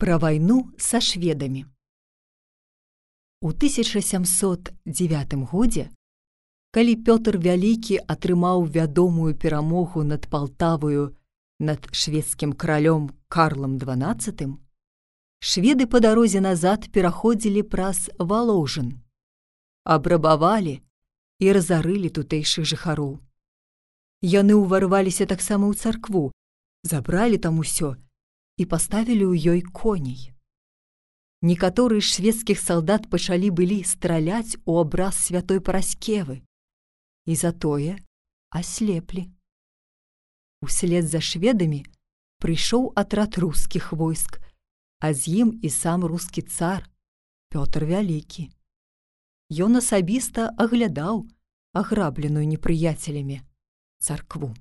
Пра вайну са шведамі. У 1709 годзе, калі Пётр вялікі атрымаў вядомую перамогу над палтаваю над шведскім каралём Карлам XII, шведы па дарозе назад пераходзілі праз валожын, абрабавалі і разарылі тутэйшых жыхароў. Яны ўварваліся таксама ў царкву, забралі там усё і паставілі ў ёй коней. Некаторыя шведскіх салдат пачалі былі страляць у абраз святой параскевы і затое аслеплі. Услед за шведамі прыйшоў атрад рускіх войск, а з ім і сам рускі цар Пётр вялікі. Ён асабіста аглядаў аграбленую непрыяцелямі царкву.